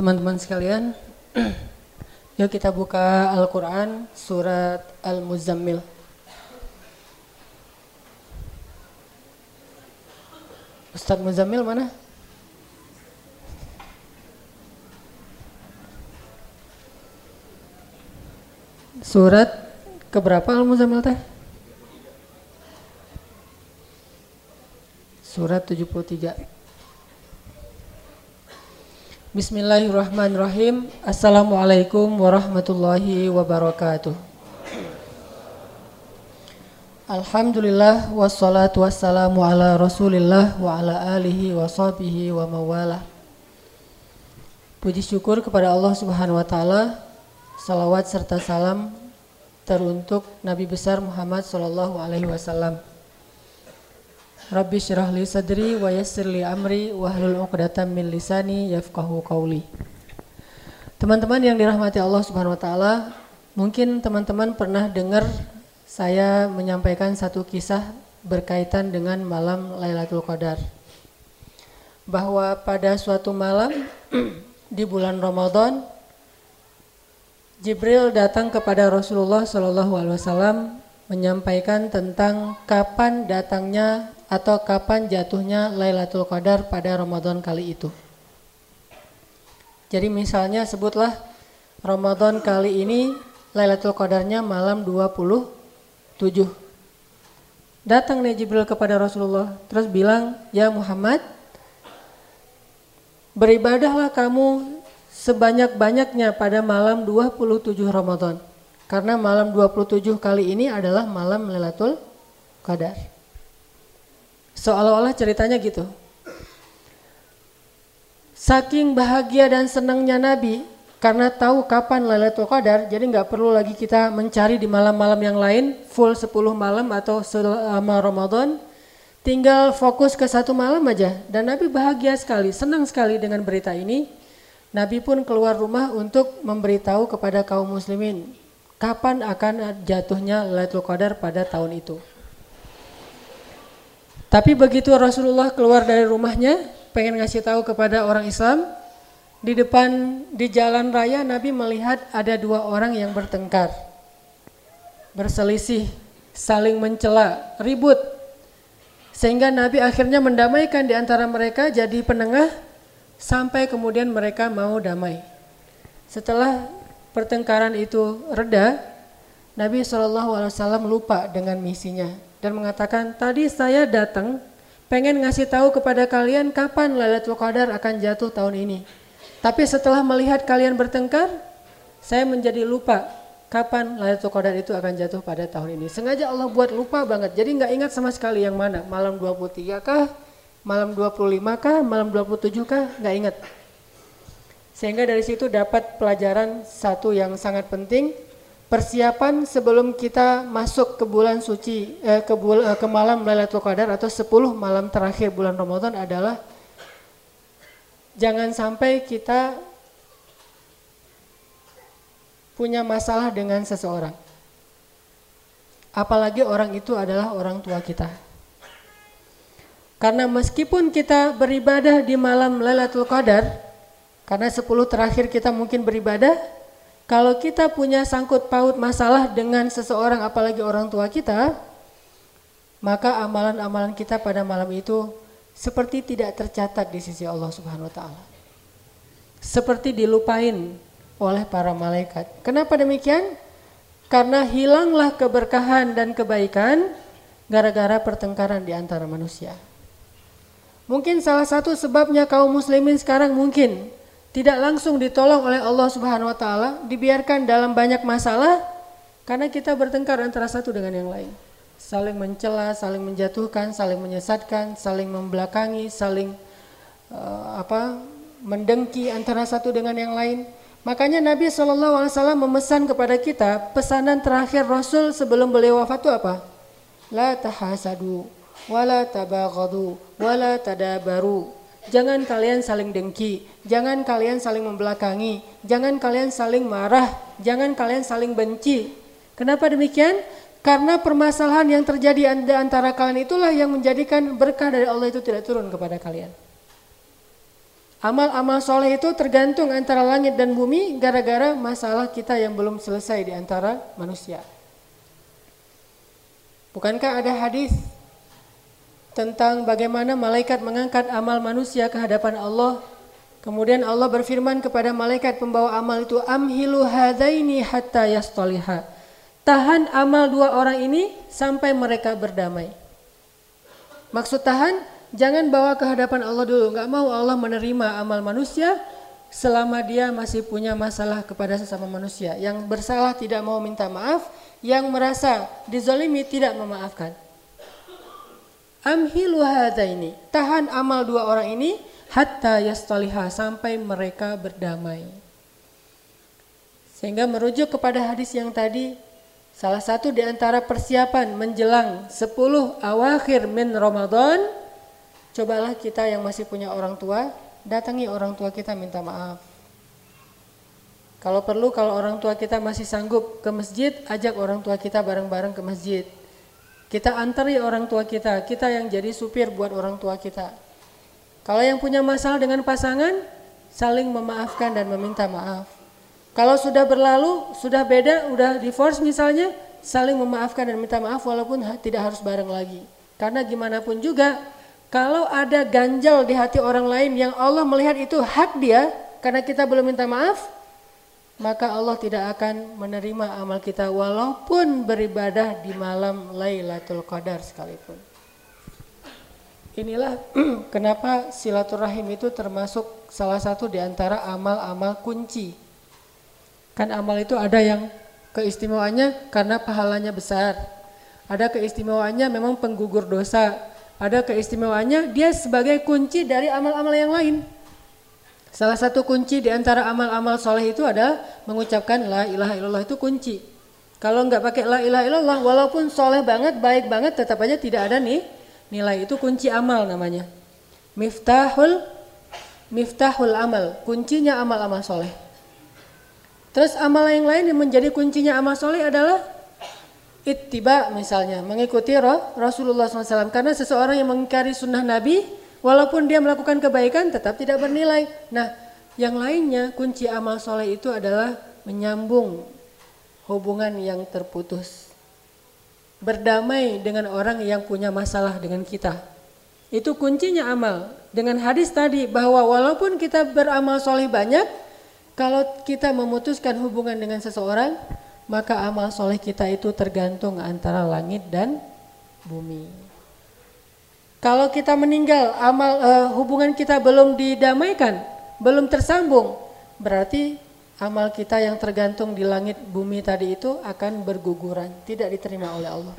Teman-teman sekalian, yuk kita buka Al-Quran surat Al-Muzammil. Ustadz Muzammil mana? Surat keberapa Al-Muzammil teh? Surat 73. Bismillahirrahmanirrahim. Assalamualaikum warahmatullahi wabarakatuh. Alhamdulillah wassalatu wassalamu ala Rasulillah wa ala alihi wa sahbihi wa mawala. Puji syukur kepada Allah Subhanahu wa taala. Salawat serta salam teruntuk Nabi besar Muhammad sallallahu alaihi wasallam. Rabbi syrah li sadri wa yassir li amri wahlul 'uqdatam min lisani yafqahu qawli. Teman-teman yang dirahmati Allah Subhanahu wa taala, mungkin teman-teman pernah dengar saya menyampaikan satu kisah berkaitan dengan malam Lailatul Qadar. Bahwa pada suatu malam di bulan Ramadan Jibril datang kepada Rasulullah Shallallahu alaihi wasallam menyampaikan tentang kapan datangnya atau kapan jatuhnya Lailatul Qadar pada Ramadan kali itu. Jadi misalnya sebutlah Ramadan kali ini Lailatul Qadarnya malam 20 7. Datang nih Jibril kepada Rasulullah terus bilang, "Ya Muhammad, beribadahlah kamu sebanyak-banyaknya pada malam 27 Ramadan." Karena malam 27 kali ini adalah malam Lailatul Qadar. Seolah-olah ceritanya gitu. Saking bahagia dan senangnya Nabi karena tahu kapan Lailatul Qadar, jadi nggak perlu lagi kita mencari di malam-malam yang lain, full 10 malam atau selama Ramadan. Tinggal fokus ke satu malam aja. Dan Nabi bahagia sekali, senang sekali dengan berita ini. Nabi pun keluar rumah untuk memberitahu kepada kaum muslimin kapan akan jatuhnya Lailatul Qadar pada tahun itu. Tapi begitu Rasulullah keluar dari rumahnya, pengen ngasih tahu kepada orang Islam, di depan di jalan raya Nabi melihat ada dua orang yang bertengkar. Berselisih, saling mencela, ribut. Sehingga Nabi akhirnya mendamaikan di antara mereka jadi penengah sampai kemudian mereka mau damai. Setelah pertengkaran itu reda, Nabi SAW lupa dengan misinya dan mengatakan, tadi saya datang pengen ngasih tahu kepada kalian kapan Lailatul Qadar akan jatuh tahun ini. Tapi setelah melihat kalian bertengkar, saya menjadi lupa kapan Lailatul Qadar itu akan jatuh pada tahun ini. Sengaja Allah buat lupa banget. Jadi nggak ingat sama sekali yang mana. Malam 23 kah? Malam 25 kah? Malam 27 kah? Nggak ingat. Sehingga dari situ dapat pelajaran satu yang sangat penting. Persiapan sebelum kita masuk ke bulan suci, eh, ke, bul, eh, ke malam Lailatul Qadar atau 10 malam terakhir bulan Ramadan adalah jangan sampai kita punya masalah dengan seseorang. Apalagi orang itu adalah orang tua kita. Karena meskipun kita beribadah di malam Lailatul Qadar, karena 10 terakhir kita mungkin beribadah, kalau kita punya sangkut paut masalah dengan seseorang apalagi orang tua kita, maka amalan-amalan kita pada malam itu seperti tidak tercatat di sisi Allah Subhanahu wa taala. Seperti dilupain oleh para malaikat. Kenapa demikian? Karena hilanglah keberkahan dan kebaikan gara-gara pertengkaran di antara manusia. Mungkin salah satu sebabnya kaum muslimin sekarang mungkin tidak langsung ditolong oleh Allah Subhanahu wa taala, dibiarkan dalam banyak masalah karena kita bertengkar antara satu dengan yang lain saling mencela, saling menjatuhkan, saling menyesatkan, saling membelakangi, saling uh, apa mendengki antara satu dengan yang lain. Makanya Nabi SAW memesan kepada kita pesanan terakhir Rasul sebelum beliau wafat itu apa? La tahasadu, wala tabaghadu, wala tadabaru. Jangan kalian saling dengki, jangan kalian saling membelakangi, jangan kalian saling marah, jangan kalian saling benci. Kenapa demikian? Karena permasalahan yang terjadi di antara kalian itulah yang menjadikan berkah dari Allah itu tidak turun kepada kalian. Amal-amal soleh itu tergantung antara langit dan bumi gara-gara masalah kita yang belum selesai di antara manusia. Bukankah ada hadis tentang bagaimana malaikat mengangkat amal manusia ke hadapan Allah? Kemudian Allah berfirman kepada malaikat pembawa amal itu, "Amhilu hadaini hatta yastaliha." Tahan amal dua orang ini sampai mereka berdamai. Maksud tahan Jangan bawa ke hadapan Allah dulu. Nggak mau Allah menerima amal manusia selama dia masih punya masalah kepada sesama manusia. Yang bersalah tidak mau minta maaf, yang merasa dizalimi tidak memaafkan. Amhilu ini Tahan amal dua orang ini hatta yastaliha sampai mereka berdamai. Sehingga merujuk kepada hadis yang tadi Salah satu di antara persiapan menjelang 10 awakhir min Ramadan Cobalah kita yang masih punya orang tua, datangi orang tua kita minta maaf. Kalau perlu, kalau orang tua kita masih sanggup ke masjid, ajak orang tua kita bareng-bareng ke masjid. Kita antari orang tua kita, kita yang jadi supir buat orang tua kita. Kalau yang punya masalah dengan pasangan, saling memaafkan dan meminta maaf. Kalau sudah berlalu, sudah beda, udah divorce misalnya, saling memaafkan dan minta maaf walaupun tidak harus bareng lagi. Karena gimana pun juga, kalau ada ganjal di hati orang lain yang Allah melihat itu hak dia karena kita belum minta maaf, maka Allah tidak akan menerima amal kita walaupun beribadah di malam Lailatul Qadar sekalipun. Inilah kenapa silaturahim itu termasuk salah satu di antara amal-amal kunci. Kan amal itu ada yang keistimewaannya karena pahalanya besar. Ada keistimewaannya memang penggugur dosa ada keistimewaannya dia sebagai kunci dari amal-amal yang lain. Salah satu kunci di antara amal-amal soleh itu adalah mengucapkan la ilaha illallah itu kunci. Kalau nggak pakai la ilaha illallah, walaupun soleh banget, baik banget, tetap aja tidak ada nih nilai itu kunci amal namanya. Miftahul miftahul amal, kuncinya amal-amal soleh. Terus amal yang lain yang menjadi kuncinya amal soleh adalah ittiba misalnya mengikuti roh Rasulullah SAW karena seseorang yang mengingkari sunnah Nabi walaupun dia melakukan kebaikan tetap tidak bernilai. Nah yang lainnya kunci amal soleh itu adalah menyambung hubungan yang terputus. Berdamai dengan orang yang punya masalah dengan kita. Itu kuncinya amal. Dengan hadis tadi bahwa walaupun kita beramal soleh banyak, kalau kita memutuskan hubungan dengan seseorang, maka amal soleh kita itu tergantung antara langit dan bumi. Kalau kita meninggal, amal uh, hubungan kita belum didamaikan, belum tersambung, berarti amal kita yang tergantung di langit bumi tadi itu akan berguguran, tidak diterima oleh Allah.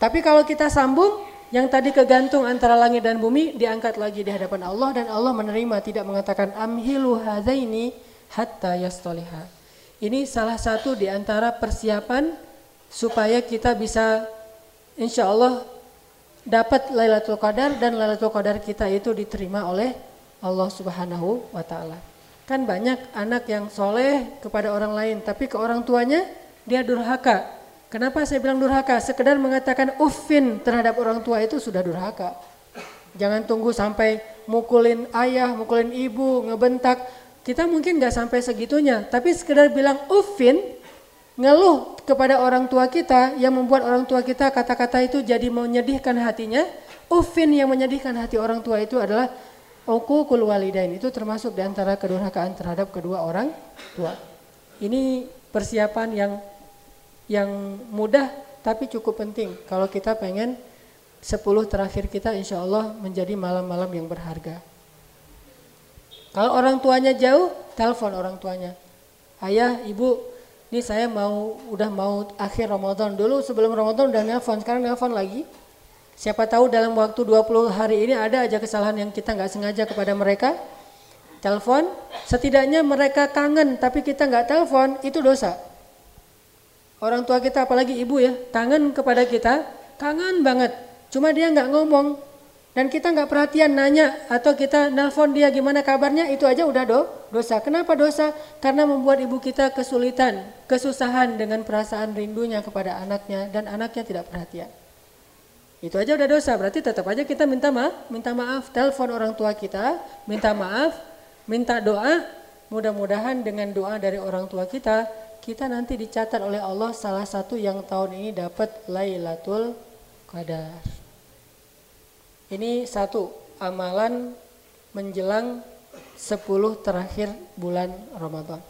Tapi kalau kita sambung, yang tadi kegantung antara langit dan bumi diangkat lagi di hadapan Allah dan Allah menerima, tidak mengatakan amhilu hadaini hatta yastoliha. Ini salah satu di antara persiapan supaya kita bisa insya Allah dapat Lailatul Qadar dan Lailatul Qadar kita itu diterima oleh Allah Subhanahu wa taala. Kan banyak anak yang soleh kepada orang lain tapi ke orang tuanya dia durhaka. Kenapa saya bilang durhaka? Sekedar mengatakan uffin terhadap orang tua itu sudah durhaka. Jangan tunggu sampai mukulin ayah, mukulin ibu, ngebentak. Kita mungkin nggak sampai segitunya, tapi sekedar bilang ufin, ngeluh kepada orang tua kita yang membuat orang tua kita kata-kata itu jadi menyedihkan hatinya. Ufin yang menyedihkan hati orang tua itu adalah uququl walidain. Itu termasuk di antara kedurhakaan terhadap kedua orang tua. Ini persiapan yang yang mudah tapi cukup penting kalau kita pengen 10 terakhir kita insya Allah menjadi malam-malam yang berharga. Kalau orang tuanya jauh, telepon orang tuanya. Ayah, ibu, ini saya mau udah mau akhir Ramadan dulu sebelum Ramadan udah nelpon, sekarang nelpon lagi. Siapa tahu dalam waktu 20 hari ini ada aja kesalahan yang kita nggak sengaja kepada mereka. Telepon, setidaknya mereka kangen tapi kita nggak telepon, itu dosa. Orang tua kita apalagi ibu ya, kangen kepada kita, kangen banget. Cuma dia nggak ngomong, dan kita nggak perhatian nanya atau kita nelpon dia gimana kabarnya itu aja udah do dosa. Kenapa dosa? Karena membuat ibu kita kesulitan, kesusahan dengan perasaan rindunya kepada anaknya dan anaknya tidak perhatian. Itu aja udah dosa. Berarti tetap aja kita minta maaf, minta maaf, telepon orang tua kita, minta maaf minta doa, mudah-mudahan dengan doa dari orang tua kita, kita nanti dicatat oleh Allah salah satu yang tahun ini dapat Lailatul Qadar. Ini satu amalan menjelang 10 terakhir bulan Ramadan.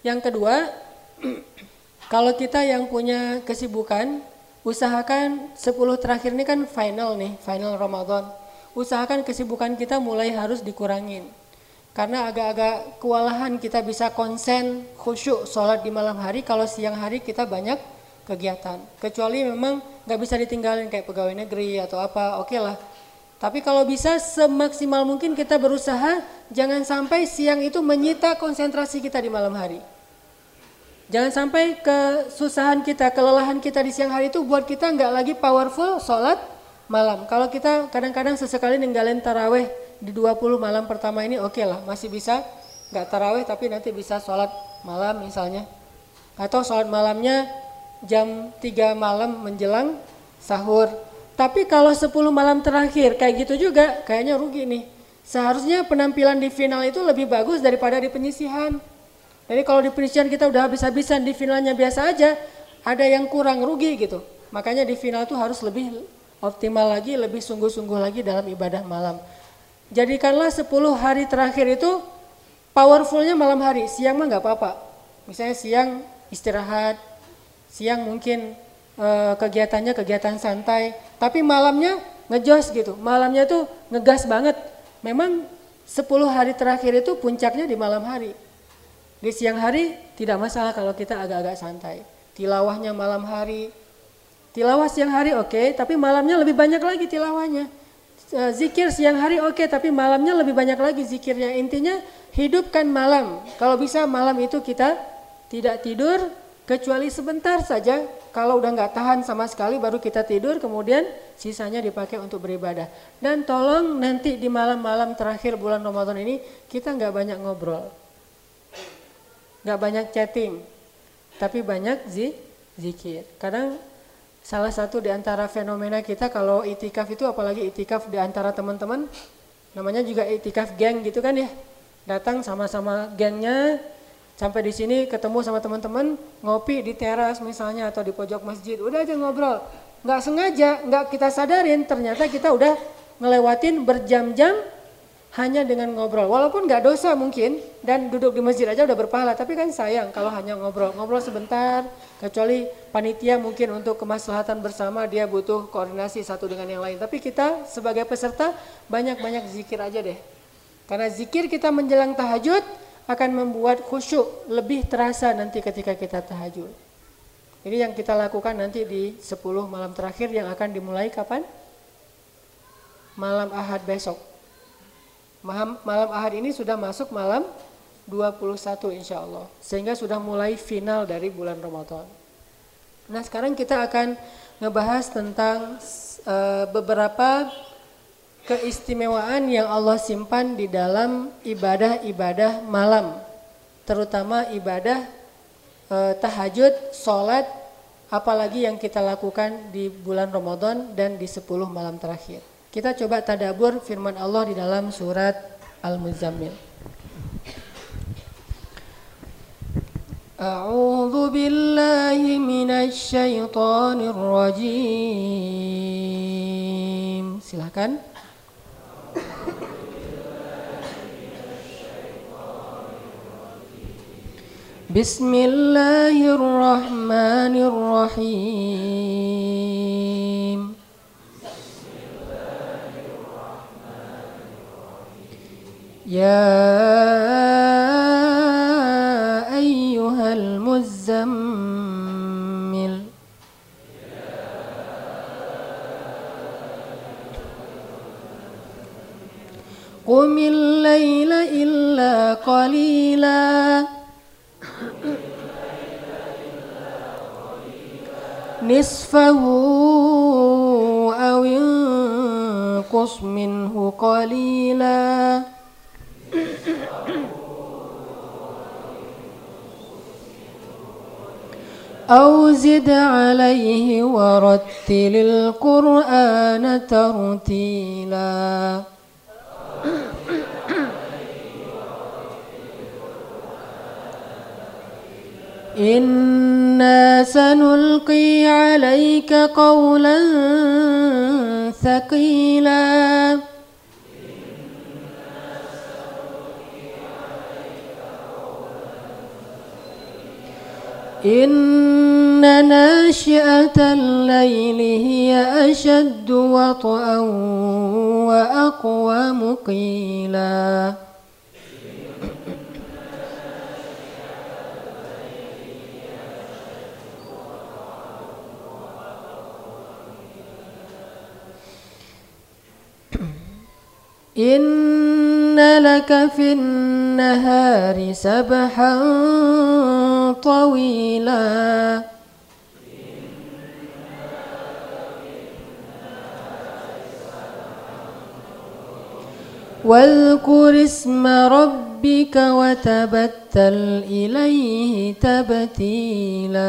Yang kedua, kalau kita yang punya kesibukan, usahakan 10 terakhir ini kan final nih, final Ramadan usahakan kesibukan kita mulai harus dikurangin. Karena agak-agak kewalahan kita bisa konsen khusyuk sholat di malam hari kalau siang hari kita banyak kegiatan. Kecuali memang nggak bisa ditinggalin kayak pegawai negeri atau apa, oke okay lah. Tapi kalau bisa semaksimal mungkin kita berusaha jangan sampai siang itu menyita konsentrasi kita di malam hari. Jangan sampai kesusahan kita, kelelahan kita di siang hari itu buat kita nggak lagi powerful sholat malam. Kalau kita kadang-kadang sesekali ninggalin taraweh di 20 malam pertama ini oke okay lah, masih bisa nggak taraweh tapi nanti bisa sholat malam misalnya. Atau sholat malamnya jam 3 malam menjelang sahur. Tapi kalau 10 malam terakhir kayak gitu juga kayaknya rugi nih. Seharusnya penampilan di final itu lebih bagus daripada di penyisihan. Jadi kalau di penyisihan kita udah habis-habisan di finalnya biasa aja, ada yang kurang rugi gitu. Makanya di final tuh harus lebih optimal lagi, lebih sungguh-sungguh lagi dalam ibadah malam. Jadikanlah 10 hari terakhir itu powerfulnya malam hari, siang mah nggak apa-apa. Misalnya siang istirahat, siang mungkin e, kegiatannya kegiatan santai, tapi malamnya ngejos gitu. Malamnya tuh ngegas banget. Memang 10 hari terakhir itu puncaknya di malam hari. Di siang hari tidak masalah kalau kita agak-agak santai. Tilawahnya malam hari, Tilawah siang hari oke, okay, tapi malamnya lebih banyak lagi tilawahnya. Eh, zikir siang hari oke, okay, tapi malamnya lebih banyak lagi zikirnya. Intinya hidupkan malam. Kalau bisa malam itu kita tidak tidur kecuali sebentar saja. Kalau udah nggak tahan sama sekali baru kita tidur, kemudian sisanya dipakai untuk beribadah. Dan tolong nanti di malam-malam terakhir bulan Ramadan ini kita nggak banyak ngobrol, nggak banyak chatting, tapi banyak zikir. Kadang Salah satu di antara fenomena kita kalau itikaf itu apalagi itikaf di antara teman-teman namanya juga itikaf geng gitu kan ya. Datang sama-sama gengnya sampai di sini ketemu sama teman-teman ngopi di teras misalnya atau di pojok masjid. Udah aja ngobrol. Nggak sengaja, nggak kita sadarin ternyata kita udah ngelewatin berjam-jam hanya dengan ngobrol. Walaupun nggak dosa mungkin dan duduk di masjid aja udah berpahala, tapi kan sayang kalau hanya ngobrol. Ngobrol sebentar, kecuali panitia mungkin untuk kemaslahatan bersama dia butuh koordinasi satu dengan yang lain. Tapi kita sebagai peserta banyak-banyak zikir aja deh. Karena zikir kita menjelang tahajud akan membuat khusyuk lebih terasa nanti ketika kita tahajud. Ini yang kita lakukan nanti di 10 malam terakhir yang akan dimulai kapan? Malam Ahad besok Malam, malam ahad ini sudah masuk malam 21 insya Allah. Sehingga sudah mulai final dari bulan Ramadan. Nah sekarang kita akan ngebahas tentang uh, beberapa keistimewaan yang Allah simpan di dalam ibadah-ibadah malam. Terutama ibadah uh, tahajud, sholat, apalagi yang kita lakukan di bulan Ramadan dan di 10 malam terakhir. Kita coba tadabur firman Allah di dalam surat Al-Muzammil. A'udzu billahi minasy syaithanir rajim. Silakan. Bismillahirrahmanirrahim. يا أيها المزمل قم الليل إلا قليلا نصفه أو انقص منه قليلا. أو زد عليه ورتل القرآن ترتيلا. إنا سنلقي عليك قولا ثقيلا إن ناشئة الليل هي أشد وطئا وأقوم قيلا إن لك في النهار سبحا طويلا واذكر اسم ربك وتبتل إليه تبتيلاً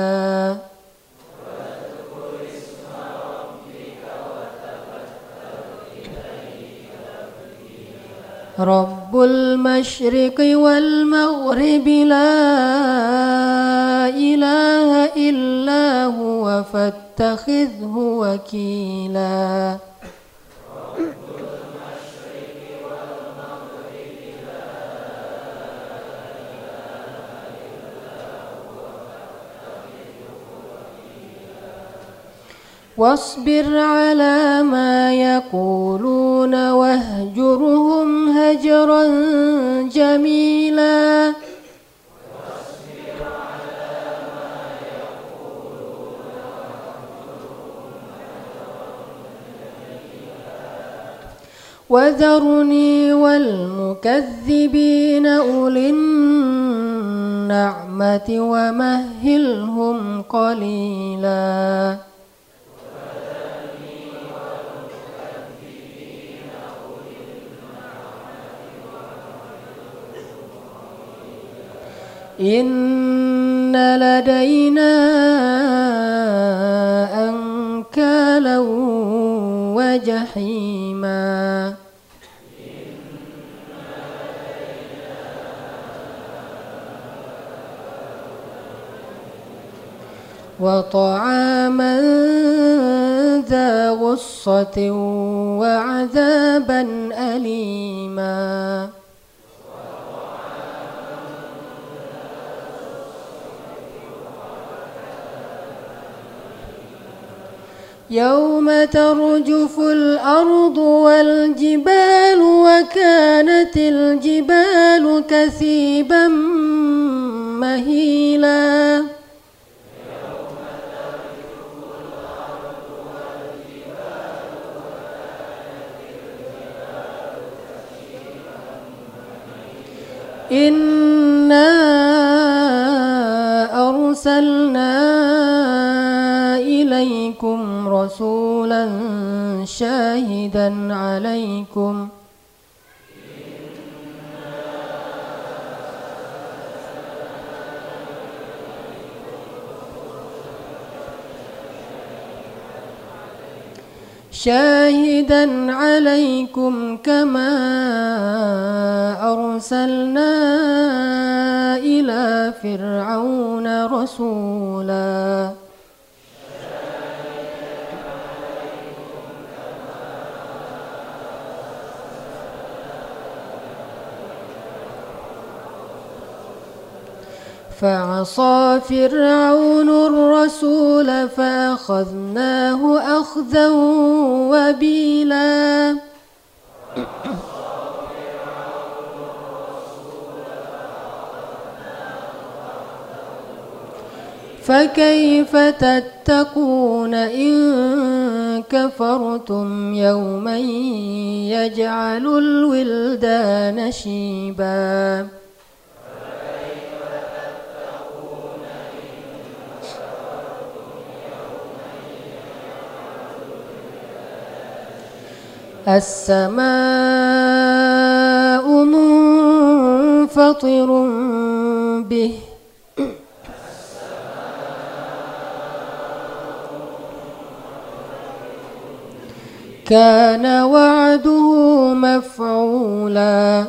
رب المشرق والمغرب لا إله إلا هو فاتخذه وكيلا واصبر على ما يقولون واهجرهم هجرا جميلا. وذرني والمكذبين أولي النعمة ومهلهم قليلاً. إن لدينا أنكالا وجحيما. وطعاما ذا غصة وعذابا أليما. يوم ترجف الأرض والجبال وكانت الجبال كثيبا مهيلا. إنا أرسلنا شاهدا عليكم. شاهدا عليكم كما أرسلنا إلى فرعون رسولاً. فعصى فرعون الرسول فأخذناه أخذا وبيلا. فكيف تتقون إن كفرتم يوما يجعل الولدان شيباً؟ السماء منفطر به. كان وعده مفعولا.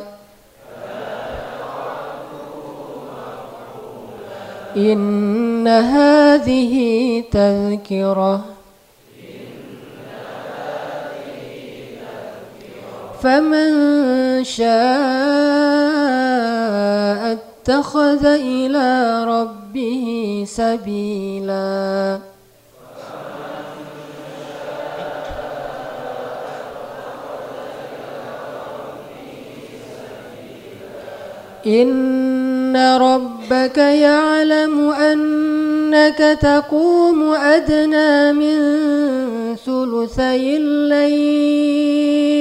إن هذه تذكرة. فمن شاء اتخذ إلى ربه سبيلا. إن ربك يعلم أنك تقوم أدنى من ثلثي الليل.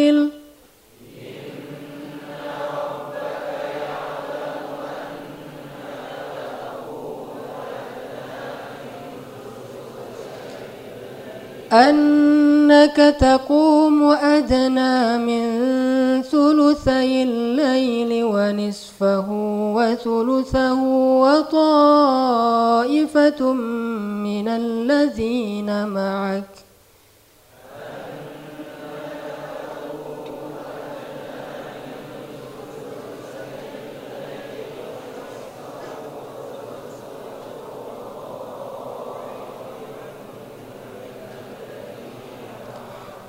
أنك تقوم أدنى من ثلثي الليل ونصفه وثلثه وطائفة من الذين معك.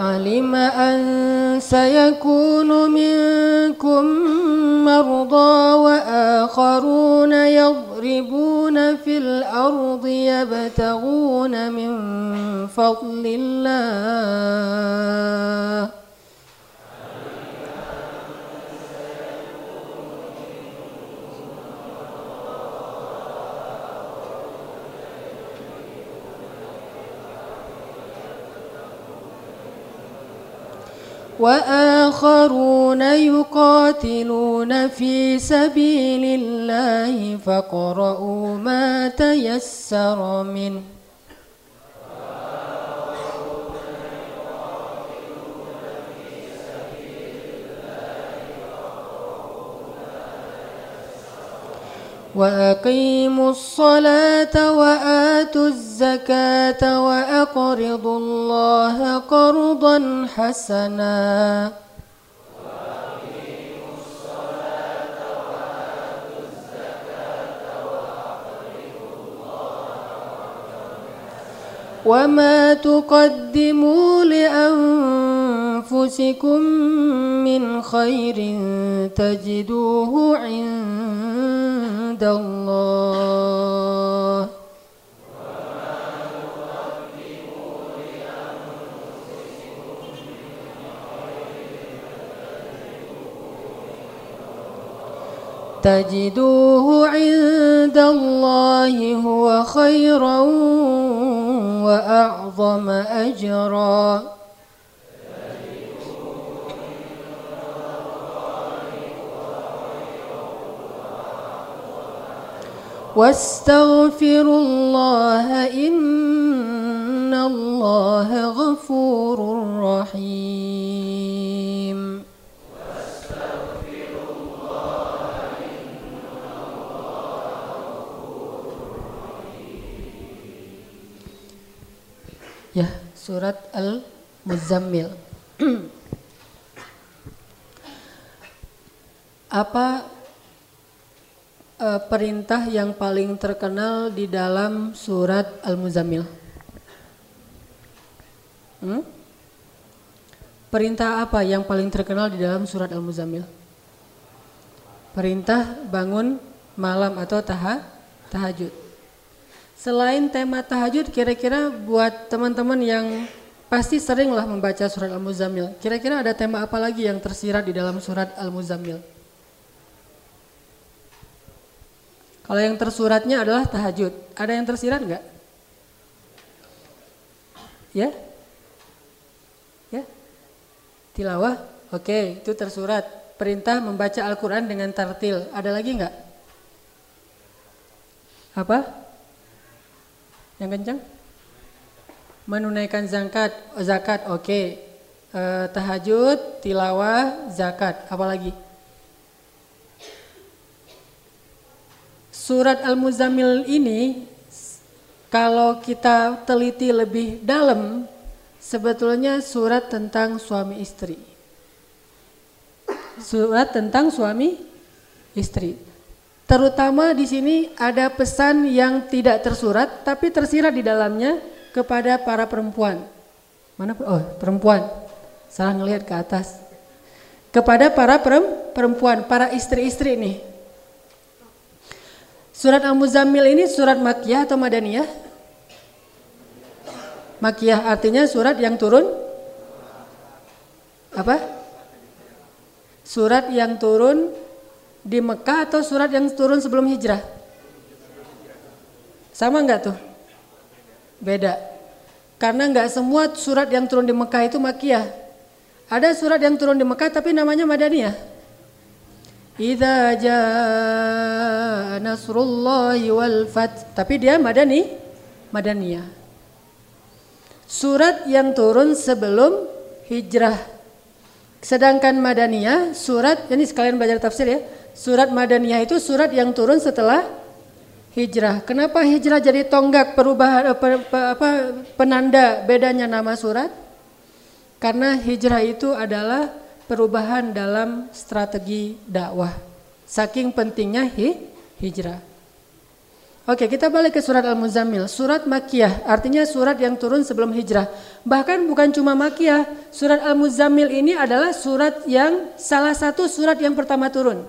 علم أن سيكون منكم مرضى وآخرون يضربون في الأرض يبتغون من فضل الله وآخرون يقاتلون في سبيل الله فاقرؤوا ما تيسر منه. وأقيموا الصلاة وآتوا الزكاة وأقرضوا الله قرضا حسنا. وما تقدموا لأنفسكم من خير تجدوه عند الله. تجدوه عند الله هو خيرا وأعظم أجرا. واستغفروا الله إن الله غفور رحيم Ya, surat Al-Muzammil. Apa uh, perintah yang paling terkenal di dalam surat Al-Muzammil? Hmm? Perintah apa yang paling terkenal di dalam surat Al-Muzammil? Perintah bangun malam atau taha, tahajud. Selain tema tahajud, kira-kira buat teman-teman yang pasti seringlah membaca surat Al-Muzammil, kira-kira ada tema apa lagi yang tersirat di dalam surat Al-Muzammil? Kalau yang tersuratnya adalah tahajud, ada yang tersirat enggak? Ya? Tilawah, oke, itu tersurat. Perintah membaca Al-Quran dengan tartil. Ada lagi nggak? Apa? Yang kencang? Menunaikan zakat, zakat, oke. Uh, tahajud, tilawah, zakat. Apa lagi? Surat Al-Muzammil ini kalau kita teliti lebih dalam sebetulnya surat tentang suami istri. Surat tentang suami istri. Terutama di sini ada pesan yang tidak tersurat tapi tersirat di dalamnya kepada para perempuan. Mana oh, perempuan. Salah ngelihat ke atas. Kepada para perempuan, para istri-istri nih Surat Al-Muzammil ini surat Makkiyah atau Madaniyah? Makkiyah artinya surat yang turun apa? Surat yang turun di Mekah atau surat yang turun sebelum hijrah? Sama enggak tuh? Beda. Karena enggak semua surat yang turun di Mekah itu Makkiyah. Ada surat yang turun di Mekah tapi namanya Madaniyah. Idza jaa nasrullahi wal fat. Tapi dia madani, madaniyah. Surat yang turun sebelum hijrah. Sedangkan madaniyah surat ini sekalian belajar tafsir ya. Surat madaniyah itu surat yang turun setelah hijrah. Kenapa hijrah jadi tonggak perubahan apa penanda bedanya nama surat? Karena hijrah itu adalah perubahan dalam strategi dakwah. Saking pentingnya hi, hijrah. Oke, kita balik ke surat Al-Muzammil. Surat Makiyah, artinya surat yang turun sebelum hijrah. Bahkan bukan cuma Makiyah, surat Al-Muzammil ini adalah surat yang salah satu surat yang pertama turun.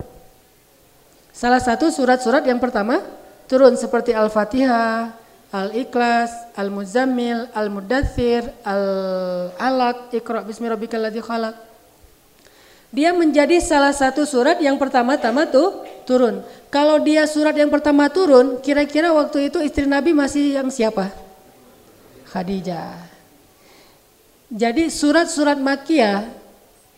Salah satu surat-surat yang pertama turun seperti Al-Fatihah, Al-Ikhlas, Al-Muzammil, Al-Mudathir, Al-Alaq, Iqra bismi rabbikal ladzi khalaq. Dia menjadi salah satu surat yang pertama-tama tuh turun. Kalau dia surat yang pertama turun, kira-kira waktu itu istri Nabi masih yang siapa? Khadijah. Jadi surat-surat Makiyah,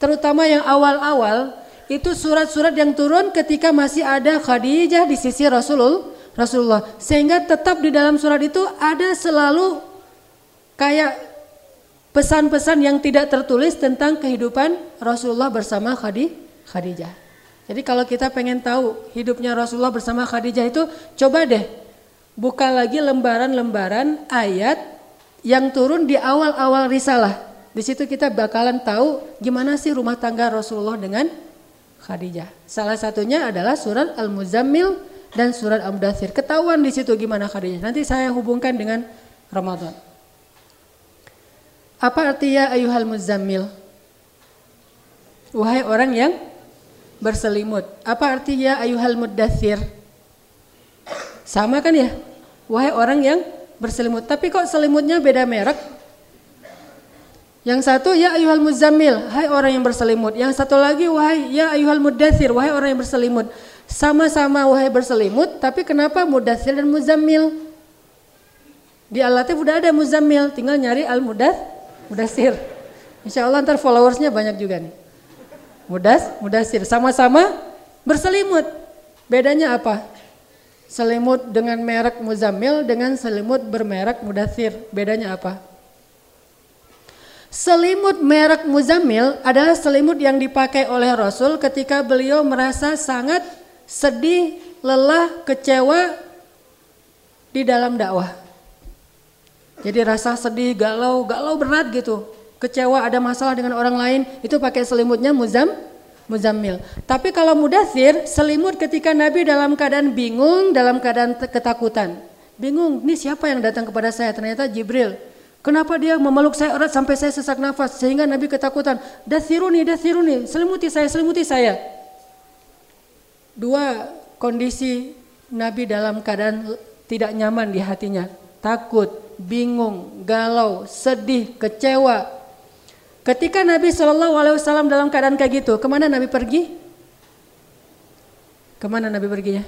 terutama yang awal-awal, itu surat-surat yang turun ketika masih ada Khadijah di sisi Rasulullah. Rasulullah. Sehingga tetap di dalam surat itu ada selalu kayak pesan-pesan yang tidak tertulis tentang kehidupan Rasulullah bersama Khadijah. Jadi kalau kita pengen tahu hidupnya Rasulullah bersama Khadijah itu coba deh buka lagi lembaran-lembaran ayat yang turun di awal-awal risalah. Di situ kita bakalan tahu gimana sih rumah tangga Rasulullah dengan Khadijah. Salah satunya adalah surat Al-Muzammil dan surat Al-Mudathir. Ketahuan di situ gimana Khadijah. Nanti saya hubungkan dengan Ramadan. Apa artinya ayuhal muzammil? Wahai orang yang berselimut. Apa artinya ayuhal muddathir? Sama kan ya? Wahai orang yang berselimut. Tapi kok selimutnya beda merek? Yang satu ya ayuhal muzammil, hai orang yang berselimut. Yang satu lagi wahai ya ayuhal muddathir, wahai orang yang berselimut. Sama-sama wahai berselimut, tapi kenapa mudathir dan muzammil? Di Al-Latif udah ada muzammil, tinggal nyari al-mudathir Mudasir. Insya Allah ntar followersnya banyak juga nih. Mudas, mudasir. Sama-sama berselimut. Bedanya apa? Selimut dengan merek Muzamil dengan selimut bermerek Mudasir. Bedanya apa? Selimut merek Muzamil adalah selimut yang dipakai oleh Rasul ketika beliau merasa sangat sedih, lelah, kecewa di dalam dakwah. Jadi rasa sedih, galau, galau berat gitu. Kecewa ada masalah dengan orang lain, itu pakai selimutnya muzam, muzammil. Tapi kalau mudasir, selimut ketika Nabi dalam keadaan bingung, dalam keadaan ketakutan. Bingung, ini siapa yang datang kepada saya? Ternyata Jibril. Kenapa dia memeluk saya erat sampai saya sesak nafas sehingga Nabi ketakutan. Dasiruni, dasiruni, selimuti saya, selimuti saya. Dua kondisi Nabi dalam keadaan tidak nyaman di hatinya. Takut, bingung, galau, sedih, kecewa. Ketika Nabi Shallallahu Alaihi Wasallam dalam keadaan kayak gitu, ke mana Nabi pergi? Ke mana Nabi perginya?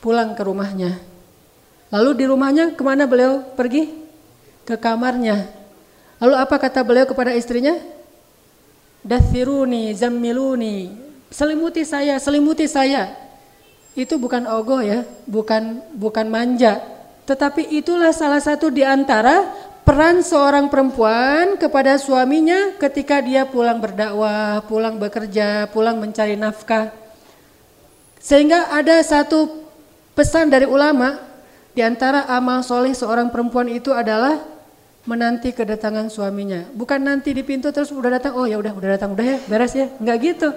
Pulang ke rumahnya. Lalu di rumahnya ke mana beliau pergi? Ke kamarnya. Lalu apa kata beliau kepada istrinya? dathiruni, zammiluni, selimuti saya, selimuti saya. Itu bukan ogoh ya, bukan bukan manja, tetapi itulah salah satu di antara peran seorang perempuan kepada suaminya ketika dia pulang berdakwah, pulang bekerja, pulang mencari nafkah. Sehingga ada satu pesan dari ulama di antara amal soleh seorang perempuan itu adalah menanti kedatangan suaminya. Bukan nanti di pintu terus udah datang, oh ya udah udah datang udah ya beres ya, nggak gitu.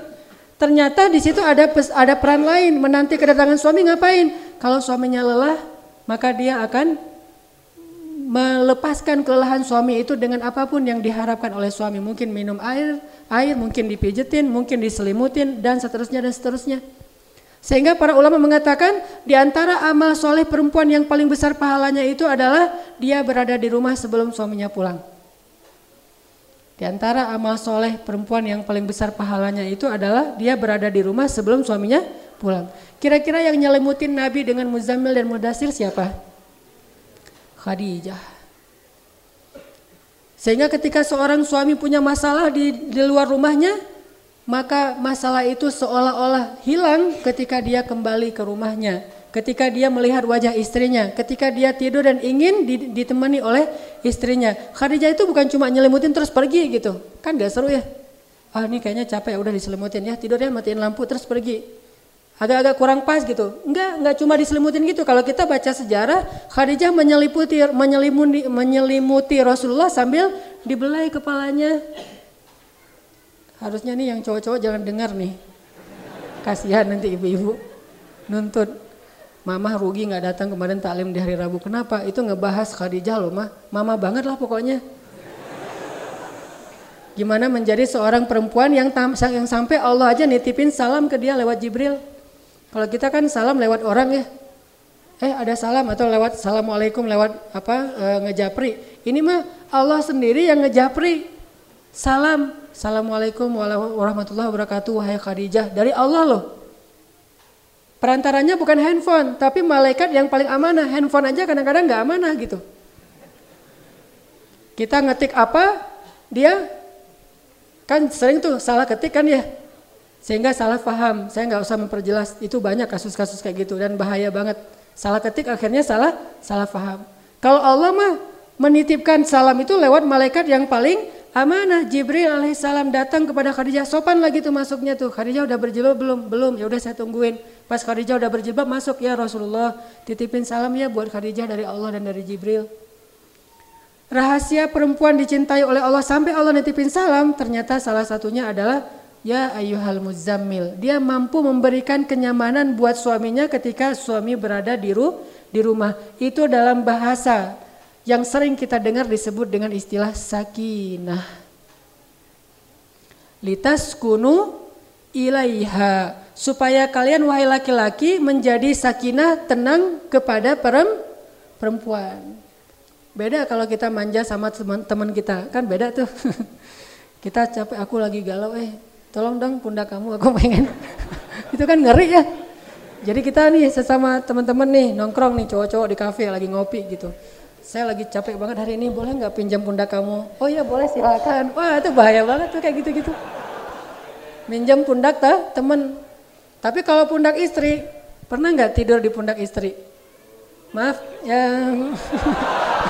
Ternyata di situ ada ada peran lain menanti kedatangan suami ngapain? Kalau suaminya lelah, maka dia akan melepaskan kelelahan suami itu dengan apa pun yang diharapkan oleh suami. Mungkin minum air, air mungkin dipijetin, mungkin diselimutin dan seterusnya dan seterusnya. Sehingga para ulama mengatakan di antara amal soleh perempuan yang paling besar pahalanya itu adalah dia berada di rumah sebelum suaminya pulang. Di antara amal soleh perempuan yang paling besar pahalanya itu adalah dia berada di rumah sebelum suaminya pulang. Kira-kira yang nyelimutin Nabi dengan Muzammil dan Mudasir siapa? Khadijah. Sehingga ketika seorang suami punya masalah di, di luar rumahnya, maka masalah itu seolah-olah hilang ketika dia kembali ke rumahnya. Ketika dia melihat wajah istrinya, ketika dia tidur dan ingin ditemani oleh istrinya. Khadijah itu bukan cuma nyelimutin terus pergi gitu. Kan gak seru ya. Ah ini kayaknya capek udah diselimutin ya, tidur ya matiin lampu terus pergi. Agak-agak kurang pas gitu. Enggak, enggak cuma diselimutin gitu. Kalau kita baca sejarah, Khadijah menyelimuti menyelimuti, menyelimuti Rasulullah sambil dibelai kepalanya, Harusnya nih yang cowok-cowok jangan dengar nih. Kasihan nanti ibu-ibu nuntut. Mama rugi nggak datang kemarin taklim di hari Rabu. Kenapa? Itu ngebahas Khadijah loh mah. Mama banget lah pokoknya. Gimana menjadi seorang perempuan yang yang sampai Allah aja nitipin salam ke dia lewat Jibril. Kalau kita kan salam lewat orang ya. Eh ada salam atau lewat assalamualaikum lewat apa e, ngejapri. Ini mah Allah sendiri yang ngejapri. Salam Assalamualaikum warahmatullahi wabarakatuh wahai Khadijah dari Allah loh. Perantaranya bukan handphone, tapi malaikat yang paling amanah. Handphone aja kadang-kadang nggak amanah gitu. Kita ngetik apa, dia kan sering tuh salah ketik kan ya. Sehingga salah paham. Saya nggak usah memperjelas. Itu banyak kasus-kasus kayak gitu dan bahaya banget. Salah ketik akhirnya salah salah paham. Kalau Allah mah menitipkan salam itu lewat malaikat yang paling Amanah Jibril alaihissalam datang kepada Khadijah. Sopan lagi tuh masuknya tuh. Khadijah udah berjilbab belum? Belum. Ya udah saya tungguin. Pas Khadijah udah berjilbab masuk ya Rasulullah. Titipin salam ya buat Khadijah dari Allah dan dari Jibril. Rahasia perempuan dicintai oleh Allah sampai Allah nitipin salam ternyata salah satunya adalah ya ayuhal muzammil. Dia mampu memberikan kenyamanan buat suaminya ketika suami berada di, ru, di rumah. Itu dalam bahasa yang sering kita dengar disebut dengan istilah sakinah. Litas kunu ilaiha supaya kalian wahai laki-laki menjadi sakinah tenang kepada perempuan. Beda kalau kita manja sama teman-teman kita, kan beda tuh. kita capek, aku lagi galau, eh tolong dong pundak kamu, aku pengen. Itu kan ngeri ya. Jadi kita nih sesama teman-teman nih nongkrong nih cowok-cowok di kafe lagi ngopi gitu saya lagi capek banget hari ini, boleh nggak pinjam pundak kamu? Oh iya boleh silakan. Wah itu bahaya banget tuh kayak gitu-gitu. Minjam pundak tak temen. Tapi kalau pundak istri, pernah nggak tidur di pundak istri? Maaf, yang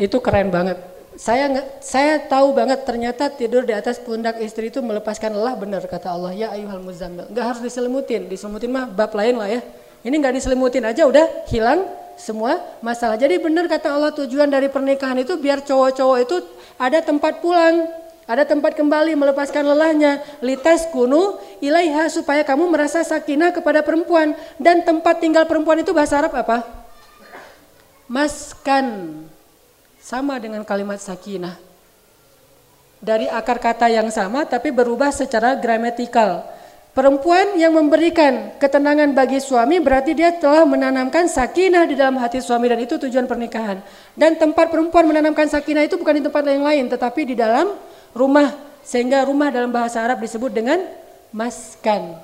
itu keren banget. Saya saya tahu banget ternyata tidur di atas pundak istri itu melepaskan lelah benar kata Allah. Ya ayuhal muzammil. Nggak harus diselimutin. Diselimutin mah bab lain lah ya. Ini nggak diselimutin aja udah hilang semua masalah. Jadi benar kata Allah tujuan dari pernikahan itu biar cowok-cowok itu ada tempat pulang ada tempat kembali melepaskan lelahnya. Litas kunu ilaiha supaya kamu merasa sakinah kepada perempuan. Dan tempat tinggal perempuan itu bahasa Arab apa? Maskan sama dengan kalimat sakinah. Dari akar kata yang sama tapi berubah secara gramatikal. Perempuan yang memberikan ketenangan bagi suami berarti dia telah menanamkan sakinah di dalam hati suami dan itu tujuan pernikahan. Dan tempat perempuan menanamkan sakinah itu bukan di tempat yang lain tetapi di dalam rumah. Sehingga rumah dalam bahasa Arab disebut dengan maskan.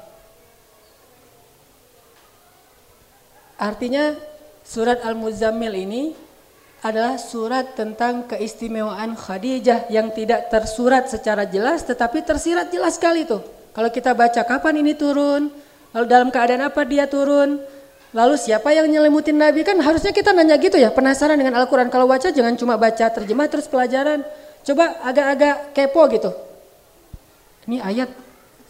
Artinya surat Al-Muzammil ini adalah surat tentang keistimewaan Khadijah yang tidak tersurat secara jelas tetapi tersirat jelas sekali tuh. Kalau kita baca kapan ini turun, lalu dalam keadaan apa dia turun, lalu siapa yang nyelimutin Nabi kan harusnya kita nanya gitu ya, penasaran dengan Al-Quran. Kalau baca jangan cuma baca terjemah terus pelajaran, coba agak-agak kepo gitu. Ini ayat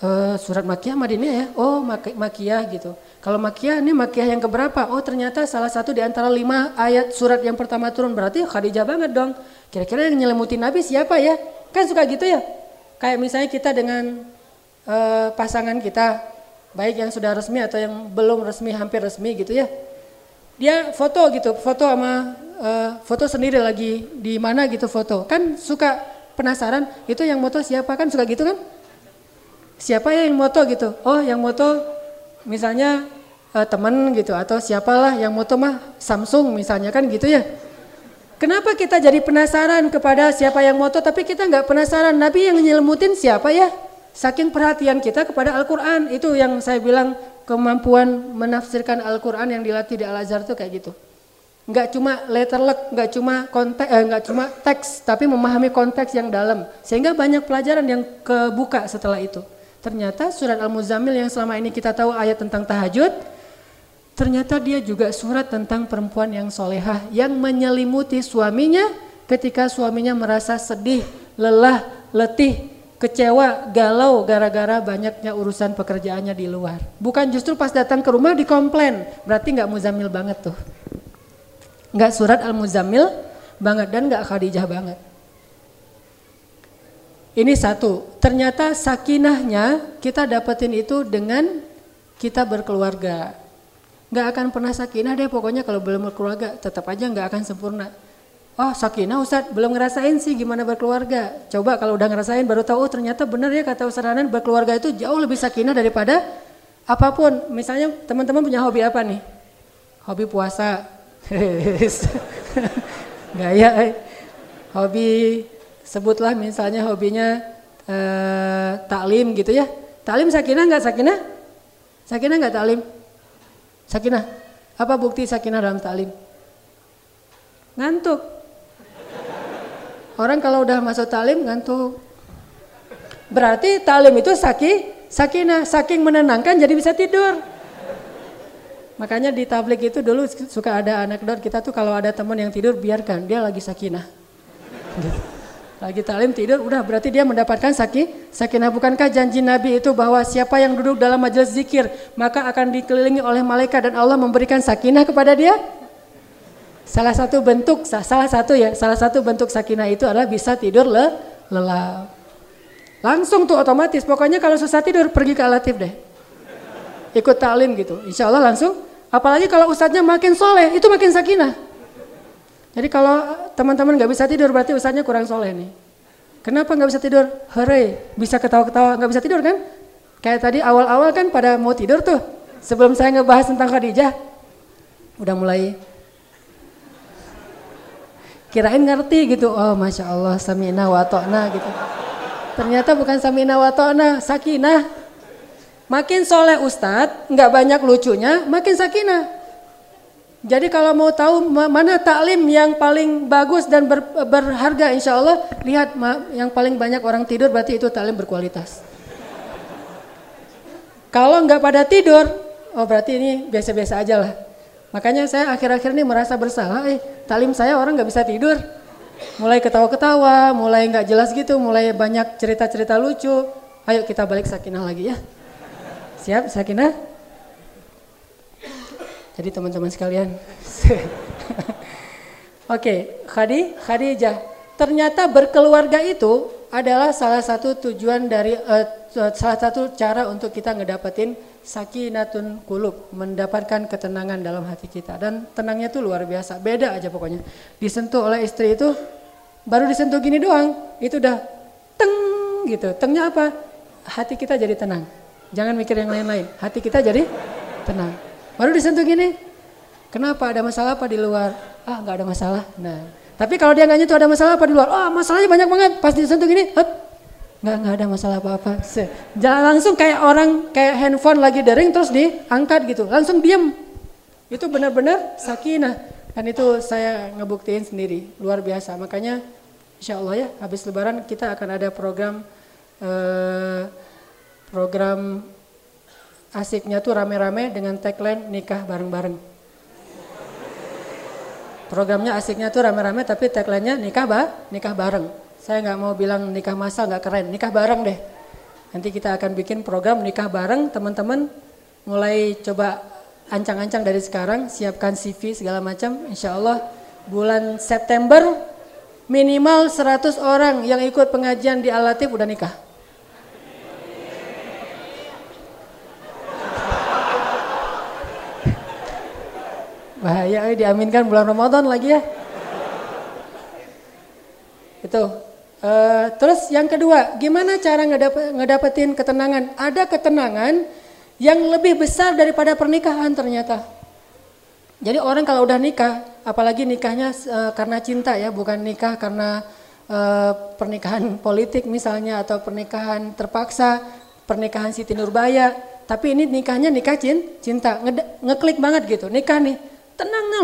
uh, surat Makiyah Madinah ya, oh Makiyah gitu. Kalau Makiyah ini Makiyah yang keberapa? Oh ternyata salah satu di antara lima ayat surat yang pertama turun berarti Khadijah banget dong. Kira-kira yang nyelemutin Nabi siapa ya? Kan suka gitu ya. Kayak misalnya kita dengan uh, pasangan kita, baik yang sudah resmi atau yang belum resmi, hampir resmi gitu ya. Dia foto gitu, foto sama uh, foto sendiri lagi di mana gitu foto. Kan suka penasaran, itu yang moto siapa kan suka gitu kan? Siapa ya yang moto gitu? Oh yang moto misalnya uh, teman gitu atau siapalah yang moto mah Samsung misalnya kan gitu ya. Kenapa kita jadi penasaran kepada siapa yang moto tapi kita nggak penasaran Nabi yang nyelmutin siapa ya? Saking perhatian kita kepada Al-Quran itu yang saya bilang kemampuan menafsirkan Al-Quran yang dilatih di Al-Azhar itu kayak gitu. Nggak cuma letter luck, nggak cuma konteks, eh, nggak cuma teks, tapi memahami konteks yang dalam. Sehingga banyak pelajaran yang kebuka setelah itu. Ternyata surat Al-Muzammil yang selama ini kita tahu ayat tentang tahajud, Ternyata dia juga surat tentang perempuan yang solehah yang menyelimuti suaminya ketika suaminya merasa sedih, lelah, letih, kecewa, galau gara-gara banyaknya urusan pekerjaannya di luar. Bukan justru pas datang ke rumah dikomplain, berarti nggak muzamil banget tuh. Nggak surat al-muzamil banget dan nggak khadijah banget. Ini satu, ternyata sakinahnya kita dapetin itu dengan kita berkeluarga nggak akan pernah sakinah deh pokoknya kalau belum berkeluarga tetap aja nggak akan sempurna. Oh sakinah Ustadz belum ngerasain sih gimana berkeluarga. Coba kalau udah ngerasain baru tahu oh ternyata benar ya kata Ustadz Ranan berkeluarga itu jauh lebih sakinah daripada apa pun. Misalnya teman-teman punya hobi apa nih? Hobi puasa. Gaya eh. Hobi sebutlah misalnya hobinya eh, taklim gitu ya. Taklim sakinah nggak sakinah? Sakinah nggak taklim? Sakinah. Apa bukti sakinah dalam taklim? Ngantuk. Orang kalau udah masuk taklim ngantuk. Berarti taklim itu saki, sakinah, saking menenangkan jadi bisa tidur. Makanya di tablik itu dulu suka ada anekdot kita tuh kalau ada teman yang tidur biarkan dia lagi sakinah. Gitu. Lagi talim tidur, udah berarti dia mendapatkan sakit. Sakinah bukankah janji Nabi itu bahwa siapa yang duduk dalam majelis zikir maka akan dikelilingi oleh malaikat dan Allah memberikan sakinah kepada dia? Salah satu bentuk, salah satu ya, salah satu bentuk sakinah itu adalah bisa tidur le, lelap. Langsung tuh otomatis, pokoknya kalau susah tidur pergi ke alatif deh. Ikut talim gitu, insya Allah langsung. Apalagi kalau ustadznya makin soleh, itu makin sakinah. Jadi kalau teman-teman nggak bisa tidur berarti usahanya kurang soleh nih. Kenapa nggak bisa tidur? Hore, bisa ketawa-ketawa nggak bisa tidur kan? Kayak tadi awal-awal kan pada mau tidur tuh. Sebelum saya ngebahas tentang Khadijah, udah mulai kirain ngerti gitu. Oh masya Allah, samina watokna gitu. Ternyata bukan samina watokna, sakinah. Makin soleh ustadz, nggak banyak lucunya, makin sakinah. Jadi kalau mau tahu mana taklim yang paling bagus dan ber, berharga insya Allah, lihat yang paling banyak orang tidur berarti itu taklim berkualitas. Kalau nggak pada tidur, oh berarti ini biasa-biasa aja lah. Makanya saya akhir-akhir ini merasa bersalah, eh taklim saya orang nggak bisa tidur. Mulai ketawa-ketawa, mulai nggak jelas gitu, mulai banyak cerita-cerita lucu. Ayo kita balik sakinah lagi ya. Siap sakinah? Jadi teman-teman sekalian. Oke, okay, Khadi, Khadijah. Ternyata berkeluarga itu adalah salah satu tujuan dari uh, salah satu cara untuk kita ngedapetin sakinatun kulub, mendapatkan ketenangan dalam hati kita dan tenangnya tuh luar biasa, beda aja pokoknya. Disentuh oleh istri itu baru disentuh gini doang, itu udah teng gitu. Tengnya apa? Hati kita jadi tenang. Jangan mikir yang lain-lain. Hati kita jadi tenang. Baru disentuh gini. Kenapa ada masalah apa di luar? Ah nggak ada masalah. Nah, tapi kalau dia nggak nyentuh ada masalah apa di luar? Oh masalahnya banyak banget. Pas disentuh gini, hup, nggak nggak ada masalah apa-apa. Jangan langsung kayak orang kayak handphone lagi dering terus diangkat gitu, langsung diem. Itu benar-benar sakinah. Dan itu saya ngebuktiin sendiri, luar biasa. Makanya insya Allah ya habis lebaran kita akan ada program eh, program asiknya tuh rame-rame dengan tagline nikah bareng-bareng. Programnya asiknya tuh rame-rame tapi tagline-nya nikah bah, nikah bareng. Saya nggak mau bilang nikah masal nggak keren, nikah bareng deh. Nanti kita akan bikin program nikah bareng teman-teman mulai coba ancang-ancang dari sekarang, siapkan CV segala macam. Insya Allah bulan September minimal 100 orang yang ikut pengajian di Al-Latif udah nikah. Bahaya eh, diaminkan bulan Ramadan lagi ya. Itu. Uh, terus yang kedua, gimana cara ngedapetin ketenangan? Ada ketenangan yang lebih besar daripada pernikahan ternyata. Jadi orang kalau udah nikah, apalagi nikahnya uh, karena cinta ya, bukan nikah karena uh, pernikahan politik misalnya atau pernikahan terpaksa, pernikahan Siti Nurbaya, tapi ini nikahnya nikah cinta, Nge ngeklik banget gitu, nikah nih,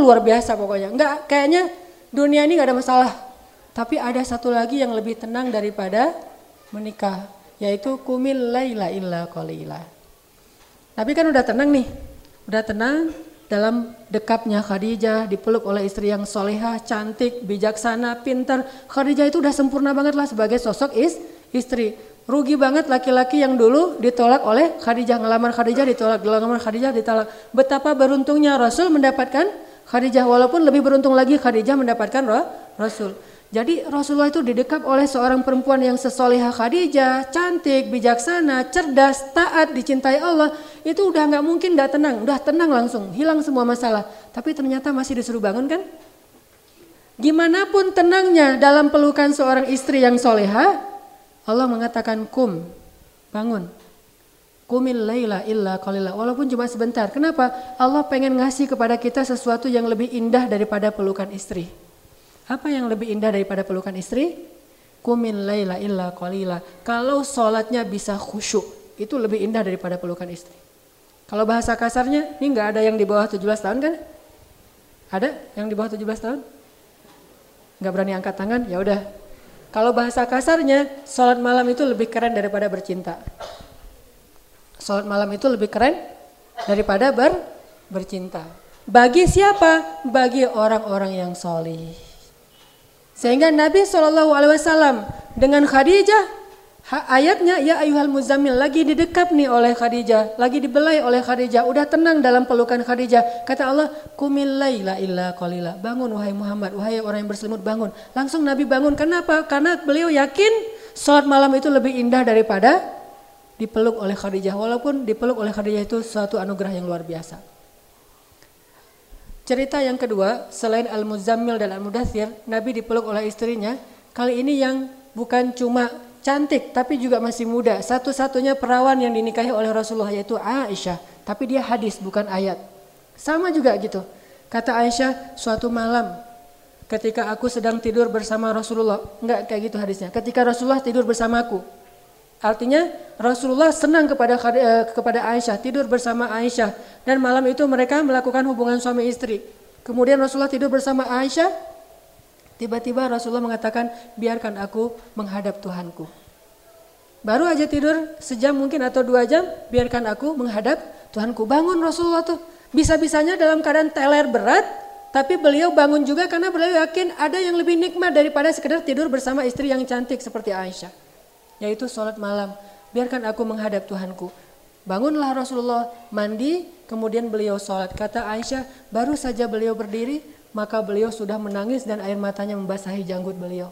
luar biasa pokoknya. Enggak, kayaknya dunia ini nggak ada masalah. Tapi ada satu lagi yang lebih tenang daripada menikah, yaitu kumil laila illa qalila. Nabi kan udah tenang nih, udah tenang dalam dekapnya Khadijah, dipeluk oleh istri yang solehah, cantik, bijaksana, pintar. Khadijah itu udah sempurna banget lah sebagai sosok is, istri. Rugi banget laki-laki yang dulu ditolak oleh Khadijah, ngelamar Khadijah ditolak, ngelamar Khadijah ditolak. Betapa beruntungnya Rasul mendapatkan Khadijah, walaupun lebih beruntung lagi Khadijah mendapatkan Rasul. Jadi Rasulullah itu didekap oleh seorang perempuan yang sesoleha Khadijah, cantik, bijaksana, cerdas, taat, dicintai Allah. Itu udah nggak mungkin nggak tenang, udah tenang langsung, hilang semua masalah. Tapi ternyata masih disuruh bangun kan? Gimana pun tenangnya dalam pelukan seorang istri yang soleha, Allah mengatakan kum, bangun. Kumil laila illa qalila. Walaupun cuma sebentar. Kenapa? Allah pengen ngasih kepada kita sesuatu yang lebih indah daripada pelukan istri. Apa yang lebih indah daripada pelukan istri? Kumin laila illa qalila. Kalau sholatnya bisa khusyuk, itu lebih indah daripada pelukan istri. Kalau bahasa kasarnya, ini nggak ada yang di bawah 17 tahun kan? Ada yang di bawah 17 tahun? Nggak berani angkat tangan? Ya udah. Kalau bahasa kasarnya, sholat malam itu lebih keren daripada bercinta. Sholat malam itu lebih keren daripada ber, bercinta. Bagi siapa? Bagi orang-orang yang solih. Sehingga Nabi SAW dengan Khadijah ayatnya ya ayuhal muzammil lagi didekap nih oleh Khadijah, lagi dibelai oleh Khadijah, udah tenang dalam pelukan Khadijah. Kata Allah, kumil laila illa qalila. Bangun wahai Muhammad, wahai orang yang berselimut bangun. Langsung Nabi bangun. Kenapa? Karena beliau yakin sholat malam itu lebih indah daripada dipeluk oleh Khadijah. Walaupun dipeluk oleh Khadijah itu suatu anugerah yang luar biasa. Cerita yang kedua, selain Al-Muzammil dan Al-Mudathir, Nabi dipeluk oleh istrinya. Kali ini yang bukan cuma cantik, tapi juga masih muda. Satu-satunya perawan yang dinikahi oleh Rasulullah yaitu Aisyah. Tapi dia hadis, bukan ayat. Sama juga gitu. Kata Aisyah, suatu malam ketika aku sedang tidur bersama Rasulullah. Enggak kayak gitu hadisnya. Ketika Rasulullah tidur bersamaku. Artinya Rasulullah senang kepada eh, kepada Aisyah, tidur bersama Aisyah dan malam itu mereka melakukan hubungan suami istri. Kemudian Rasulullah tidur bersama Aisyah. Tiba-tiba Rasulullah mengatakan, "Biarkan aku menghadap Tuhanku." Baru aja tidur sejam mungkin atau dua jam, biarkan aku menghadap Tuhanku. Bangun Rasulullah tuh. Bisa-bisanya dalam keadaan teler berat, tapi beliau bangun juga karena beliau yakin ada yang lebih nikmat daripada sekedar tidur bersama istri yang cantik seperti Aisyah yaitu sholat malam. Biarkan aku menghadap Tuhanku. Bangunlah Rasulullah mandi, kemudian beliau sholat. Kata Aisyah, baru saja beliau berdiri, maka beliau sudah menangis dan air matanya membasahi janggut beliau.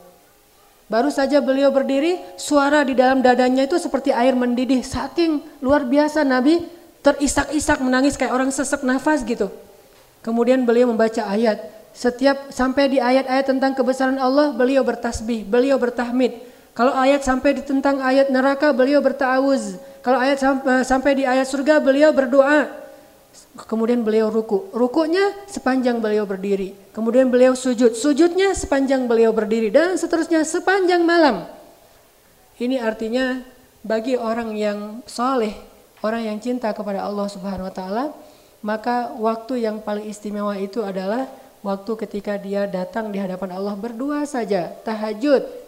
Baru saja beliau berdiri, suara di dalam dadanya itu seperti air mendidih. Saking luar biasa Nabi terisak-isak menangis kayak orang sesek nafas gitu. Kemudian beliau membaca ayat. Setiap sampai di ayat-ayat tentang kebesaran Allah, beliau bertasbih, beliau bertahmid. Kalau ayat sampai di tentang ayat neraka beliau bertawuz. Kalau ayat eh, sampai di ayat surga beliau berdoa. Kemudian beliau ruku. Rukunya sepanjang beliau berdiri. Kemudian beliau sujud. Sujudnya sepanjang beliau berdiri. Dan seterusnya sepanjang malam. Ini artinya bagi orang yang soleh, orang yang cinta kepada Allah Subhanahu Wa Taala, maka waktu yang paling istimewa itu adalah waktu ketika dia datang di hadapan Allah berdua saja, tahajud.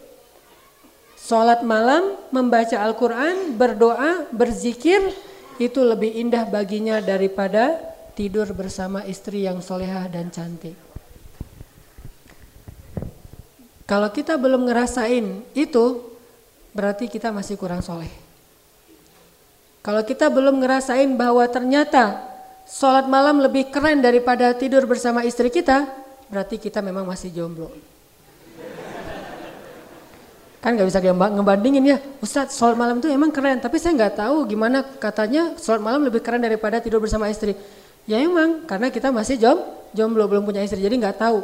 Sholat malam, membaca Al-Quran, berdoa, berzikir, itu lebih indah baginya daripada tidur bersama istri yang solehah dan cantik. Kalau kita belum ngerasain itu, berarti kita masih kurang soleh. Kalau kita belum ngerasain bahwa ternyata sholat malam lebih keren daripada tidur bersama istri kita, berarti kita memang masih jomblo. Kan gak bisa ngebandingin ya, Ustadz sholat malam itu emang keren, tapi saya nggak tahu gimana katanya sholat malam lebih keren daripada tidur bersama istri. Ya emang, karena kita masih jom, jomblo, belum punya istri, jadi nggak tahu.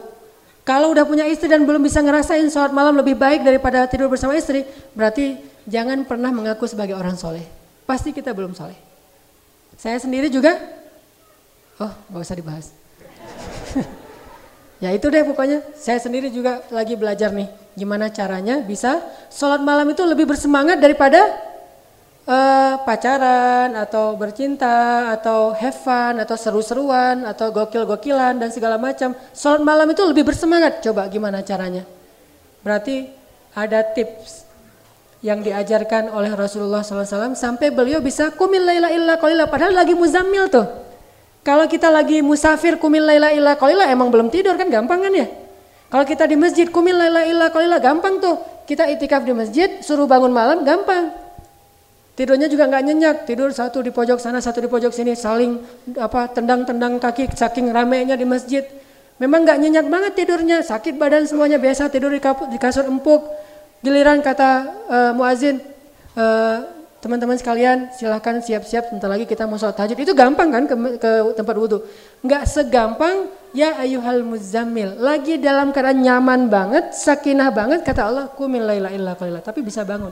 Kalau udah punya istri dan belum bisa ngerasain sholat malam lebih baik daripada tidur bersama istri, berarti jangan pernah mengaku sebagai orang soleh. Pasti kita belum soleh. Saya sendiri juga Oh, gak usah dibahas. ya itu deh pokoknya. Saya sendiri juga lagi belajar nih. Gimana caranya bisa sholat malam itu lebih bersemangat daripada uh, pacaran atau bercinta atau have fun atau seru-seruan atau gokil-gokilan dan segala macam. Sholat malam itu lebih bersemangat. Coba gimana caranya? Berarti ada tips yang diajarkan oleh Rasulullah SAW sampai beliau bisa kumil laila illa qalila padahal lagi muzammil tuh. Kalau kita lagi musafir kumil laila illa qalila emang belum tidur kan gampang kan ya? Kalau kita di masjid kumil laila illa gampang tuh. Kita itikaf di masjid suruh bangun malam gampang. Tidurnya juga nggak nyenyak, tidur satu di pojok sana, satu di pojok sini, saling apa tendang-tendang kaki saking ramenya di masjid. Memang nggak nyenyak banget tidurnya, sakit badan semuanya biasa tidur di, kasur empuk. Giliran kata uh, muazin, uh, Teman-teman sekalian silahkan siap-siap sebentar lagi kita mau sholat tahajud. Itu gampang kan ke, ke tempat wudhu. Nggak segampang ya ayuhal muzammil. Lagi dalam keadaan nyaman banget, sakinah banget kata Allah kumil illa qalila. Tapi bisa bangun.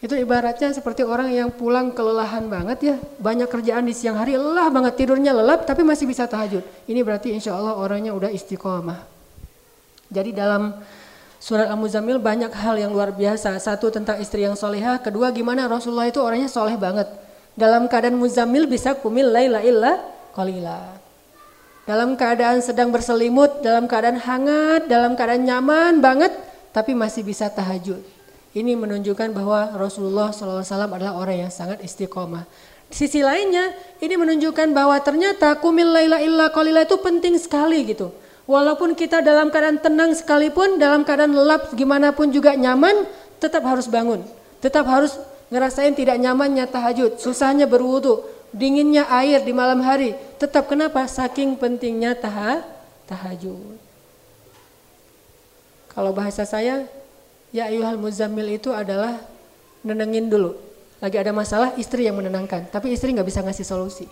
Itu ibaratnya seperti orang yang pulang kelelahan banget ya. Banyak kerjaan di siang hari, lelah banget tidurnya lelap tapi masih bisa tahajud. Ini berarti insya Allah orangnya udah istiqomah. Jadi dalam Surat Al-Muzammil banyak hal yang luar biasa. Satu tentang istri yang solehah, kedua gimana Rasulullah itu orangnya soleh banget. Dalam keadaan Muzammil bisa kumil laila illa qalila. Dalam keadaan sedang berselimut, dalam keadaan hangat, dalam keadaan nyaman banget, tapi masih bisa tahajud. Ini menunjukkan bahwa Rasulullah SAW adalah orang yang sangat istiqomah. Sisi lainnya, ini menunjukkan bahwa ternyata kumil laila illa qalila itu penting sekali gitu. Walaupun kita dalam keadaan tenang sekalipun, dalam keadaan lelap gimana pun juga nyaman, tetap harus bangun. Tetap harus ngerasain tidak nyamannya tahajud, susahnya berwudu, dinginnya air di malam hari. Tetap kenapa? Saking pentingnya taha, tahajud. Kalau bahasa saya, ya ayuhal muzammil itu adalah nenengin dulu. Lagi ada masalah, istri yang menenangkan. Tapi istri nggak bisa ngasih solusi.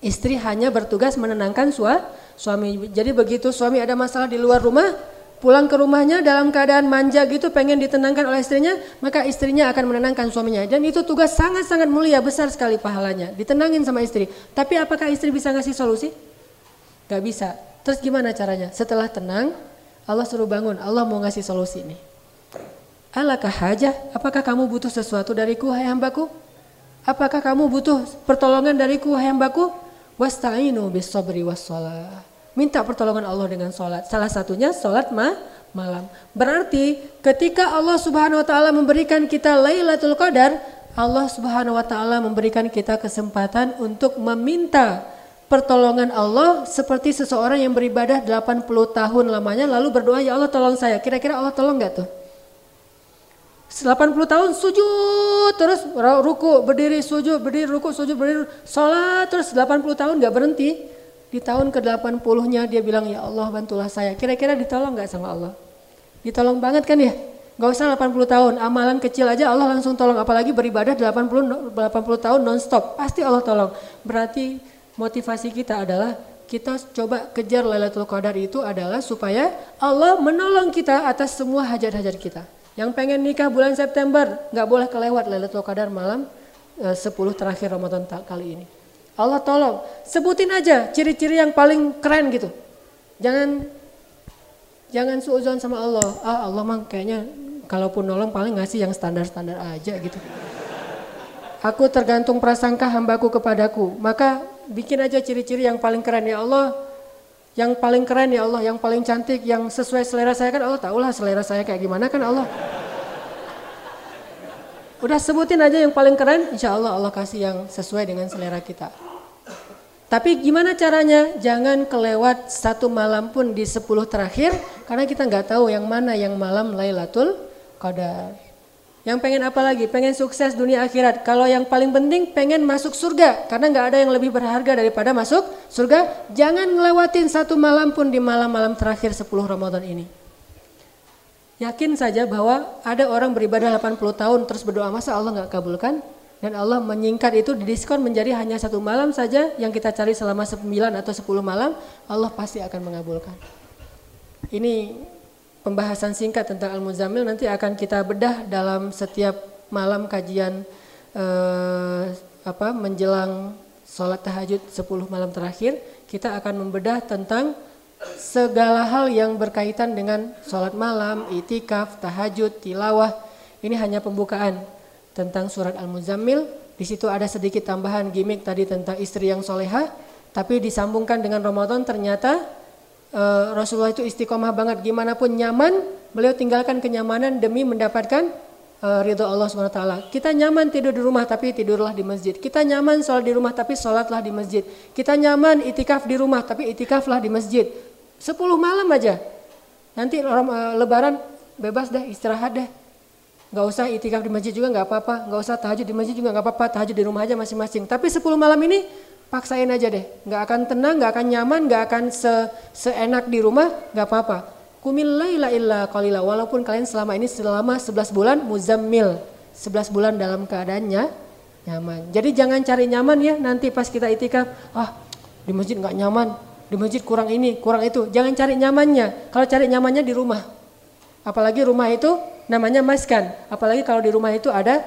Istri hanya bertugas menenangkan sua, suami. Jadi begitu suami ada masalah di luar rumah, pulang ke rumahnya dalam keadaan manja gitu pengen ditenangkan oleh istrinya, maka istrinya akan menenangkan suaminya. Dan itu tugas sangat-sangat mulia, besar sekali pahalanya. Ditenangin sama istri. Tapi apakah istri bisa ngasih solusi? Gak bisa. Terus gimana caranya? Setelah tenang, Allah suruh bangun. Allah mau ngasih solusi nih. Alakah hajah? Apakah kamu butuh sesuatu dariku, hai hambaku? Apakah kamu butuh pertolongan dariku, hai hambaku? Wasta'inu bis sabri was Minta pertolongan Allah dengan sholat. Salah satunya sholat ma malam. Berarti ketika Allah subhanahu wa ta'ala memberikan kita Lailatul Qadar, Allah subhanahu wa ta'ala memberikan kita kesempatan untuk meminta pertolongan Allah seperti seseorang yang beribadah 80 tahun lamanya lalu berdoa ya Allah tolong saya. Kira-kira Allah tolong gak tuh? 80 tahun sujud terus ruku berdiri sujud berdiri ruku sujud berdiri sholat terus 80 tahun gak berhenti. Di tahun ke 80 nya dia bilang ya Allah bantulah saya. Kira-kira ditolong gak sama Allah? Ditolong banget kan ya? Gak usah 80 tahun amalan kecil aja Allah langsung tolong. Apalagi beribadah 80 80 tahun non-stop pasti Allah tolong. Berarti motivasi kita adalah kita coba kejar Lailatul Qadar itu adalah supaya Allah menolong kita atas semua hajat-hajat kita yang pengen nikah bulan September nggak boleh kelewat Lailatul Qadar malam eh, 10 terakhir Ramadan kali ini. Allah tolong, sebutin aja ciri-ciri yang paling keren gitu. Jangan jangan suuzon sama Allah. Ah Allah mah kayaknya kalaupun nolong paling ngasih yang standar-standar aja gitu. Aku tergantung prasangka hambaku kepadaku. Maka bikin aja ciri-ciri yang paling keren ya Allah. Yang paling keren ya Allah, yang paling cantik, yang sesuai selera saya kan Allah tahulah selera saya kayak gimana kan Allah. Udah sebutin aja yang paling keren, insya Allah Allah kasih yang sesuai dengan selera kita. Tapi gimana caranya? Jangan kelewat satu malam pun di sepuluh terakhir, karena kita nggak tahu yang mana yang malam Lailatul Qadar. Yang pengen apa lagi? Pengen sukses dunia akhirat. Kalau yang paling penting pengen masuk surga. Karena nggak ada yang lebih berharga daripada masuk surga. Jangan ngelewatin satu malam pun di malam-malam terakhir 10 Ramadan ini. Yakin saja bahwa ada orang beribadah 80 tahun terus berdoa masa Allah nggak kabulkan? Dan Allah menyingkat itu didiskon menjadi hanya satu malam saja yang kita cari selama 9 atau 10 malam. Allah pasti akan mengabulkan. Ini pembahasan singkat tentang Al-Muzammil nanti akan kita bedah dalam setiap malam kajian eh, apa menjelang sholat tahajud 10 malam terakhir kita akan membedah tentang segala hal yang berkaitan dengan sholat malam, itikaf, tahajud, tilawah. Ini hanya pembukaan tentang surat Al-Muzammil. Di situ ada sedikit tambahan gimmick tadi tentang istri yang soleha, tapi disambungkan dengan Ramadan ternyata uh, Rasulullah itu istiqomah banget gimana pun nyaman beliau tinggalkan kenyamanan demi mendapatkan uh, ridho Allah swt. Kita nyaman tidur di rumah tapi tidurlah di masjid. Kita nyaman sholat di rumah tapi sholatlah di masjid. Kita nyaman itikaf di rumah tapi itikaflah di masjid. Sepuluh malam aja. Nanti uh, lebaran bebas deh istirahat deh. Gak usah itikaf di masjid juga gak apa-apa. Gak usah tahajud di masjid juga gak apa-apa. Tahajud di rumah aja masing-masing. Tapi sepuluh malam ini paksain aja deh. Nggak akan tenang, nggak akan nyaman, nggak akan se seenak di rumah, nggak apa-apa. Kumil illa qalila. Walaupun kalian selama ini selama 11 bulan muzammil. 11 bulan dalam keadaannya nyaman. Jadi jangan cari nyaman ya nanti pas kita itikaf, ah di masjid nggak nyaman, di masjid kurang ini, kurang itu. Jangan cari nyamannya. Kalau cari nyamannya di rumah. Apalagi rumah itu namanya maskan. Apalagi kalau di rumah itu ada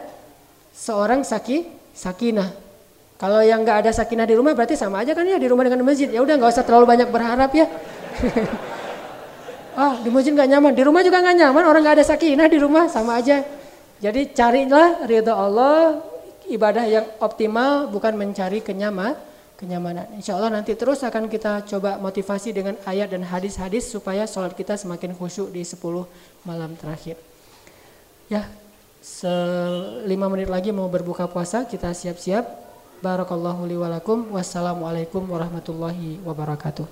seorang saki, sakinah kalau yang nggak ada sakinah di rumah berarti sama aja kan ya di rumah dengan masjid. Ya udah nggak usah terlalu banyak berharap ya. ah di masjid nggak nyaman, di rumah juga nggak nyaman. Orang nggak ada sakinah di rumah sama aja. Jadi carilah ridho Allah, ibadah yang optimal bukan mencari kenyaman, kenyamanan. Insya Allah nanti terus akan kita coba motivasi dengan ayat dan hadis-hadis supaya sholat kita semakin khusyuk di 10 malam terakhir. Ya, selima menit lagi mau berbuka puasa, kita siap-siap. Barakallahu li walakum. Wassalamualaikum warahmatullahi wabarakatuh.